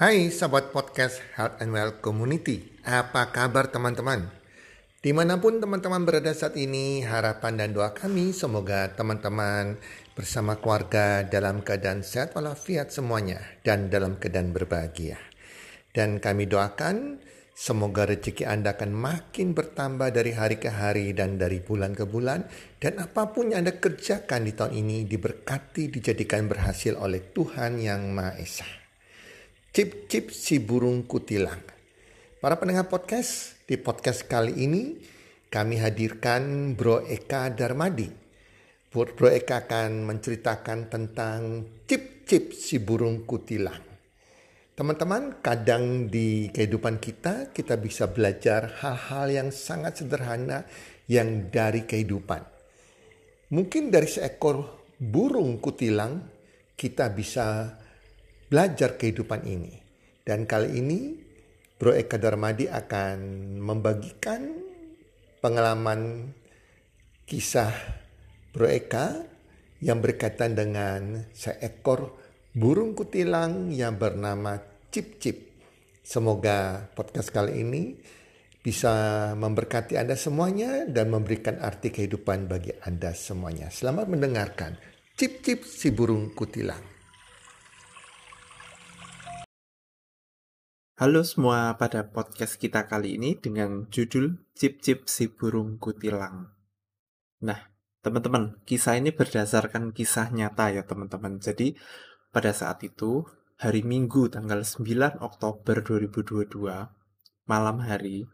Hai sahabat podcast Health and Well Community, apa kabar teman-teman? Di mana pun teman-teman berada saat ini, harapan dan doa kami semoga teman-teman bersama keluarga dalam keadaan sehat walafiat semuanya dan dalam keadaan berbahagia. Dan kami doakan semoga rezeki Anda akan makin bertambah dari hari ke hari dan dari bulan ke bulan. Dan apa pun yang Anda kerjakan di tahun ini diberkati, dijadikan berhasil oleh Tuhan Yang Maha Esa. Cip-cip si burung kutilang. Para pendengar podcast, di podcast kali ini kami hadirkan Bro Eka Darmadi. Bro Eka akan menceritakan tentang cip-cip si burung kutilang. Teman-teman, kadang di kehidupan kita, kita bisa belajar hal-hal yang sangat sederhana yang dari kehidupan. Mungkin dari seekor burung kutilang, kita bisa belajar kehidupan ini. Dan kali ini Bro Eka Darmadi akan membagikan pengalaman kisah Bro Eka yang berkaitan dengan seekor burung kutilang yang bernama Cip Cip. Semoga podcast kali ini bisa memberkati Anda semuanya dan memberikan arti kehidupan bagi Anda semuanya. Selamat mendengarkan. Cip Cip si burung kutilang. Halo semua, pada podcast kita kali ini dengan judul Cip Cip si burung kutilang. Nah, teman-teman, kisah ini berdasarkan kisah nyata ya teman-teman. Jadi, pada saat itu, hari Minggu tanggal 9 Oktober 2022, malam hari,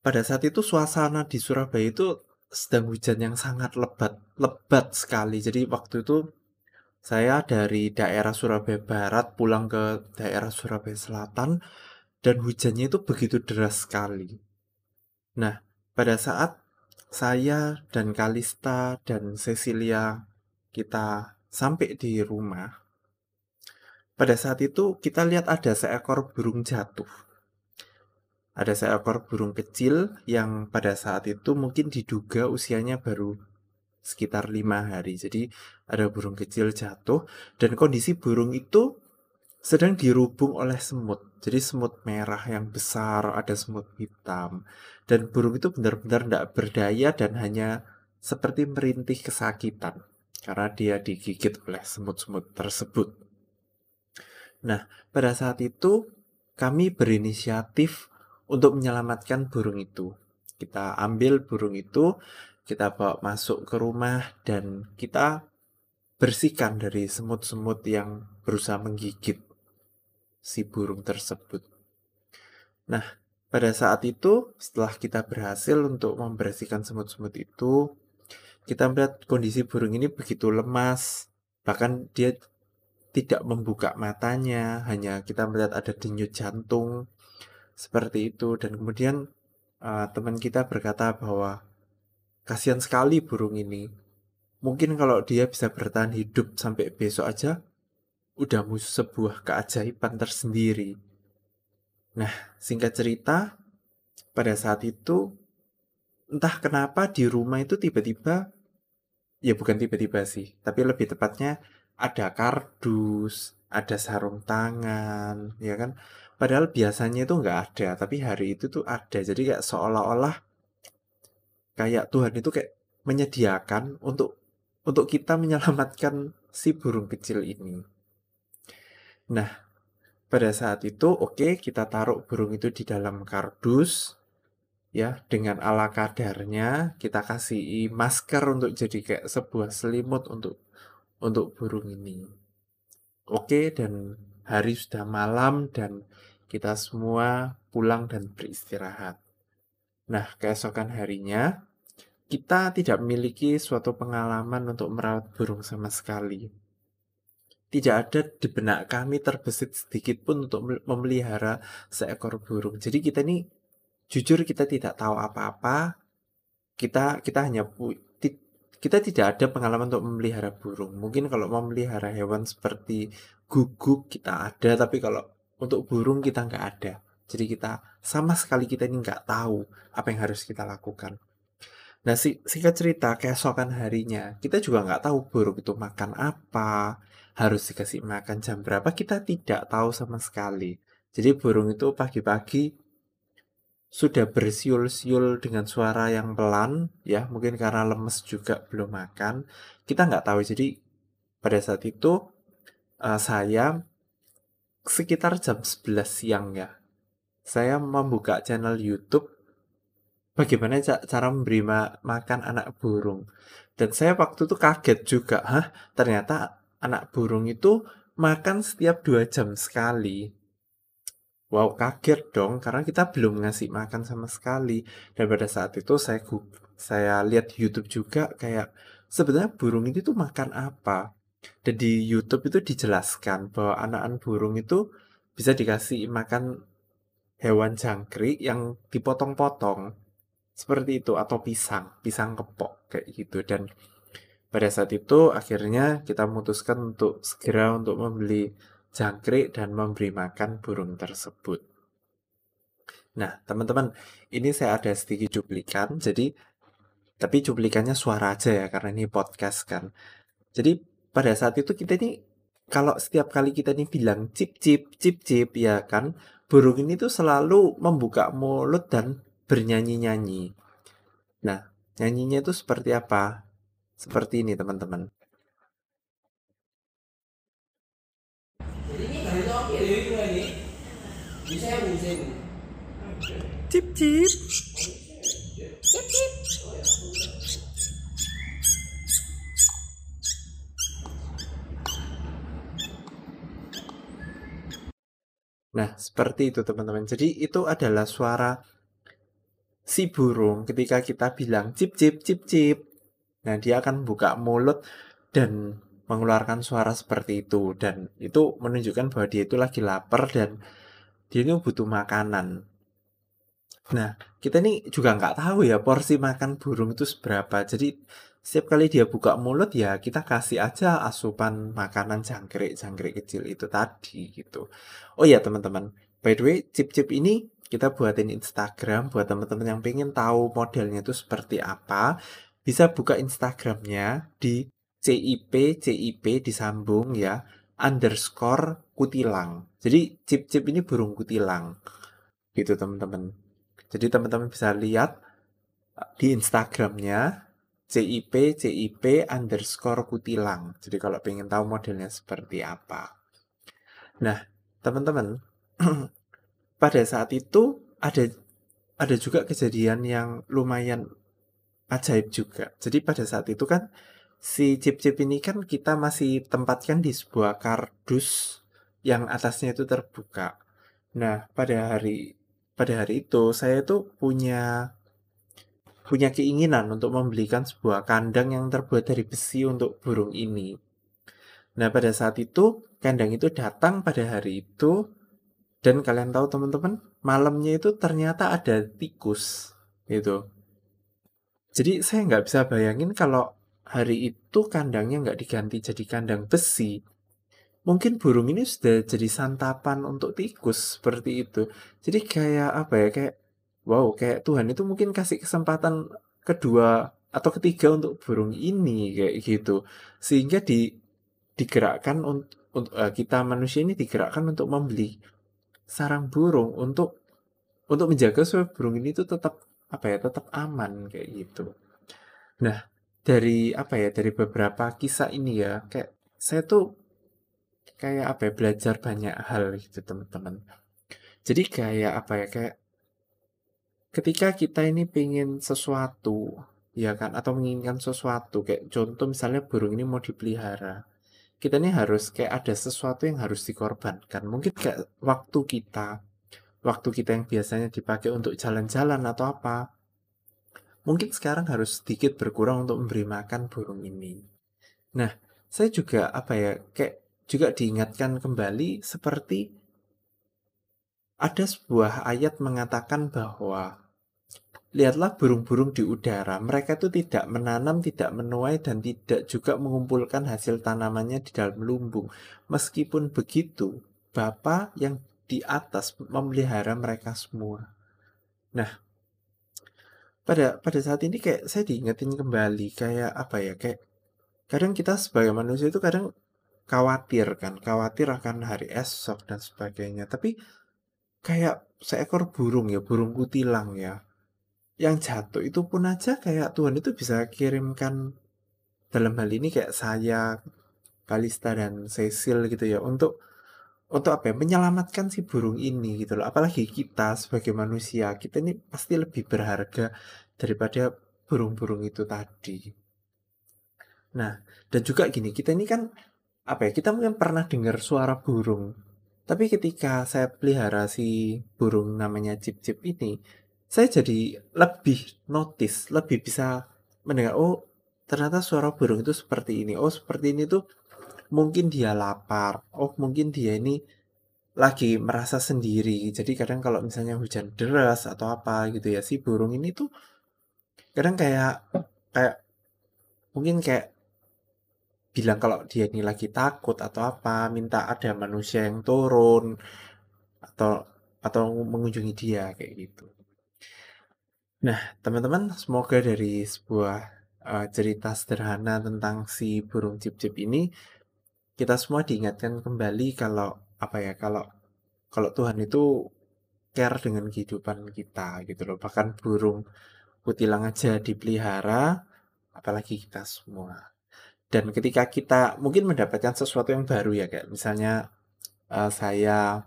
pada saat itu suasana di Surabaya itu sedang hujan yang sangat lebat, lebat sekali. Jadi waktu itu saya dari daerah Surabaya Barat pulang ke daerah Surabaya Selatan dan hujannya itu begitu deras sekali. Nah, pada saat saya dan Kalista dan Cecilia kita sampai di rumah, pada saat itu kita lihat ada seekor burung jatuh. Ada seekor burung kecil yang pada saat itu mungkin diduga usianya baru sekitar lima hari. Jadi ada burung kecil jatuh dan kondisi burung itu sedang dirubung oleh semut. Jadi semut merah yang besar, ada semut hitam. Dan burung itu benar-benar tidak berdaya dan hanya seperti merintih kesakitan. Karena dia digigit oleh semut-semut tersebut. Nah, pada saat itu kami berinisiatif untuk menyelamatkan burung itu. Kita ambil burung itu kita bawa masuk ke rumah dan kita bersihkan dari semut-semut yang berusaha menggigit si burung tersebut. Nah, pada saat itu setelah kita berhasil untuk membersihkan semut-semut itu, kita melihat kondisi burung ini begitu lemas, bahkan dia tidak membuka matanya, hanya kita melihat ada denyut jantung seperti itu dan kemudian uh, teman kita berkata bahwa Kasihan sekali burung ini. Mungkin kalau dia bisa bertahan hidup sampai besok aja, udah sebuah keajaiban tersendiri. Nah, singkat cerita, pada saat itu, entah kenapa di rumah itu tiba-tiba, ya bukan tiba-tiba sih, tapi lebih tepatnya ada kardus, ada sarung tangan, ya kan? Padahal biasanya itu nggak ada, tapi hari itu tuh ada. Jadi kayak seolah-olah kayak Tuhan itu kayak menyediakan untuk untuk kita menyelamatkan si burung kecil ini. Nah, pada saat itu oke okay, kita taruh burung itu di dalam kardus ya dengan ala kadarnya kita kasih masker untuk jadi kayak sebuah selimut untuk untuk burung ini. Oke okay, dan hari sudah malam dan kita semua pulang dan beristirahat. Nah, keesokan harinya, kita tidak memiliki suatu pengalaman untuk merawat burung sama sekali. Tidak ada di benak kami terbesit sedikit pun untuk memelihara seekor burung. Jadi kita ini jujur kita tidak tahu apa-apa. Kita kita hanya kita tidak ada pengalaman untuk memelihara burung. Mungkin kalau memelihara hewan seperti guguk kita ada, tapi kalau untuk burung kita nggak ada. Jadi kita sama sekali kita ini nggak tahu apa yang harus kita lakukan. Nah, si, singkat cerita, keesokan harinya, kita juga nggak tahu burung itu makan apa, harus dikasih makan jam berapa kita tidak tahu sama sekali. Jadi burung itu pagi-pagi sudah bersiul-siul dengan suara yang pelan ya mungkin karena lemes juga belum makan kita nggak tahu jadi pada saat itu uh, saya sekitar jam 11 siang ya saya membuka channel YouTube bagaimana cara memberi ma makan anak burung dan saya waktu itu kaget juga hah ternyata anak burung itu makan setiap dua jam sekali Wow, kaget dong karena kita belum ngasih makan sama sekali. Dan pada saat itu saya saya lihat YouTube juga kayak sebenarnya burung ini tuh makan apa. Dan di YouTube itu dijelaskan bahwa anak-anak burung itu bisa dikasih makan hewan jangkrik yang dipotong-potong seperti itu atau pisang, pisang kepok kayak gitu dan pada saat itu akhirnya kita memutuskan untuk segera untuk membeli jangkrik dan memberi makan burung tersebut. Nah, teman-teman, ini saya ada sedikit cuplikan, jadi tapi cuplikannya suara aja ya karena ini podcast kan. Jadi pada saat itu kita ini kalau setiap kali kita ini bilang cip cip cip cip ya kan, burung ini tuh selalu membuka mulut dan bernyanyi-nyanyi. Nah, nyanyinya itu seperti apa? Seperti ini teman-teman. Cip cip. Cip cip. Nah, seperti itu teman-teman. Jadi itu adalah suara si burung ketika kita bilang cip cip cip cip. Nah, dia akan buka mulut dan mengeluarkan suara seperti itu dan itu menunjukkan bahwa dia itu lagi lapar dan dia ini butuh makanan. Nah, kita ini juga nggak tahu ya porsi makan burung itu seberapa. Jadi setiap kali dia buka mulut ya kita kasih aja asupan makanan jangkrik-jangkrik kecil itu tadi gitu. Oh ya teman-teman, by the way, chip-chip ini kita buatin Instagram buat teman-teman yang pengen tahu modelnya itu seperti apa. Bisa buka Instagramnya di CIP CIP disambung ya underscore kutilang. Jadi chip-chip ini burung kutilang. Gitu teman-teman. Jadi teman-teman bisa lihat uh, di Instagramnya CIP CIP underscore kutilang. Jadi kalau pengen tahu modelnya seperti apa. Nah, teman-teman, pada saat itu ada ada juga kejadian yang lumayan ajaib juga. Jadi pada saat itu kan si chip-chip ini kan kita masih tempatkan di sebuah kardus yang atasnya itu terbuka. Nah, pada hari pada hari itu saya itu punya punya keinginan untuk membelikan sebuah kandang yang terbuat dari besi untuk burung ini. Nah, pada saat itu kandang itu datang pada hari itu dan kalian tahu teman-teman, malamnya itu ternyata ada tikus itu. Jadi saya nggak bisa bayangin kalau hari itu kandangnya nggak diganti jadi kandang besi, mungkin burung ini sudah jadi santapan untuk tikus seperti itu. Jadi kayak apa ya kayak wow kayak Tuhan itu mungkin kasih kesempatan kedua atau ketiga untuk burung ini kayak gitu sehingga di digerakkan untuk, untuk uh, kita manusia ini digerakkan untuk membeli sarang burung untuk untuk menjaga supaya burung ini itu tetap apa ya tetap aman kayak gitu. Nah dari apa ya dari beberapa kisah ini ya kayak saya tuh kayak apa ya belajar banyak hal gitu teman-teman jadi kayak apa ya kayak ketika kita ini pengen sesuatu ya kan atau menginginkan sesuatu kayak contoh misalnya burung ini mau dipelihara kita ini harus kayak ada sesuatu yang harus dikorbankan mungkin kayak waktu kita waktu kita yang biasanya dipakai untuk jalan-jalan atau apa mungkin sekarang harus sedikit berkurang untuk memberi makan burung ini. Nah, saya juga apa ya, kayak juga diingatkan kembali seperti ada sebuah ayat mengatakan bahwa lihatlah burung-burung di udara, mereka itu tidak menanam, tidak menuai dan tidak juga mengumpulkan hasil tanamannya di dalam lumbung. Meskipun begitu, Bapa yang di atas memelihara mereka semua. Nah, pada pada saat ini kayak saya diingetin kembali kayak apa ya kayak kadang kita sebagai manusia itu kadang khawatir kan, khawatir akan hari esok dan sebagainya. Tapi kayak seekor burung ya, burung kutilang ya, yang jatuh itu pun aja kayak Tuhan itu bisa kirimkan dalam hal ini kayak saya, Kalista dan Cecil gitu ya untuk untuk apa ya menyelamatkan si burung ini gitu loh. Apalagi kita sebagai manusia, kita ini pasti lebih berharga daripada burung-burung itu tadi. Nah, dan juga gini, kita ini kan apa ya? Kita mungkin pernah dengar suara burung. Tapi ketika saya pelihara si burung namanya cip-cip ini, saya jadi lebih notice, lebih bisa mendengar oh ternyata suara burung itu seperti ini. Oh, seperti ini tuh mungkin dia lapar. Oh, mungkin dia ini lagi merasa sendiri. Jadi kadang kalau misalnya hujan deras atau apa gitu ya, si burung ini tuh kadang kayak kayak mungkin kayak bilang kalau dia ini lagi takut atau apa, minta ada manusia yang turun atau atau mengunjungi dia kayak gitu. Nah, teman-teman, semoga dari sebuah uh, cerita sederhana tentang si burung cip-cip ini kita semua diingatkan kembali kalau apa ya, kalau kalau Tuhan itu care dengan kehidupan kita gitu loh. Bahkan burung kutilang aja dipelihara, apalagi kita semua. Dan ketika kita mungkin mendapatkan sesuatu yang baru ya kayak misalnya uh, saya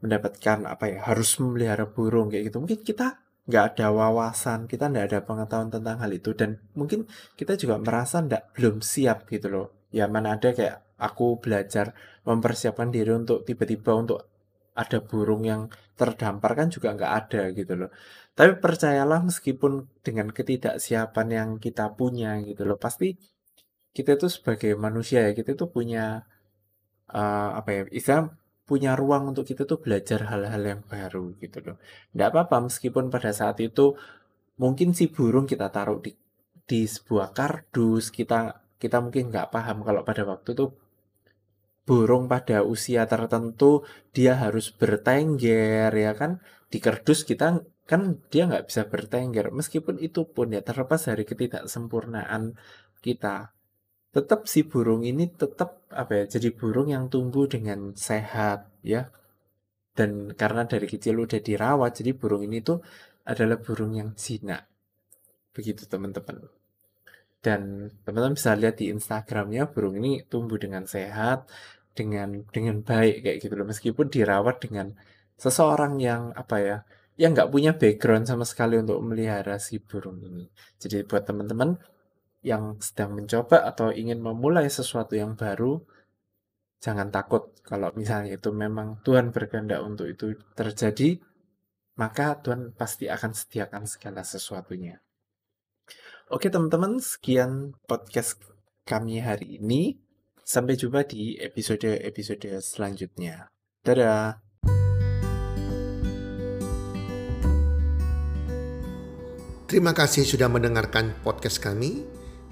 mendapatkan apa ya harus memelihara burung kayak gitu mungkin kita nggak ada wawasan kita nggak ada pengetahuan tentang hal itu dan mungkin kita juga merasa nggak belum siap gitu loh. Ya mana ada kayak aku belajar mempersiapkan diri untuk tiba-tiba untuk ada burung yang terdampar kan juga nggak ada gitu loh. Tapi percayalah meskipun dengan ketidaksiapan yang kita punya gitu loh pasti kita itu sebagai manusia ya kita itu punya uh, apa ya istilah punya ruang untuk kita tuh belajar hal-hal yang baru gitu loh. Nggak apa-apa meskipun pada saat itu mungkin si burung kita taruh di di sebuah kardus kita kita mungkin nggak paham kalau pada waktu itu burung pada usia tertentu dia harus bertengger ya kan di kardus kita kan dia nggak bisa bertengger meskipun itu pun ya terlepas dari ketidaksempurnaan kita tetap si burung ini tetap apa ya jadi burung yang tumbuh dengan sehat ya. Dan karena dari kecil udah dirawat jadi burung ini tuh adalah burung yang jinak begitu teman-teman. Dan teman-teman bisa lihat di Instagramnya burung ini tumbuh dengan sehat dengan dengan baik kayak gitu loh. Meskipun dirawat dengan seseorang yang apa ya yang nggak punya background sama sekali untuk memelihara si burung ini. Jadi buat teman-teman yang sedang mencoba atau ingin memulai sesuatu yang baru, jangan takut kalau misalnya itu memang Tuhan berkehendak untuk itu terjadi, maka Tuhan pasti akan sediakan segala sesuatunya. Oke teman-teman, sekian podcast kami hari ini. Sampai jumpa di episode-episode selanjutnya. Dadah! Terima kasih sudah mendengarkan podcast kami.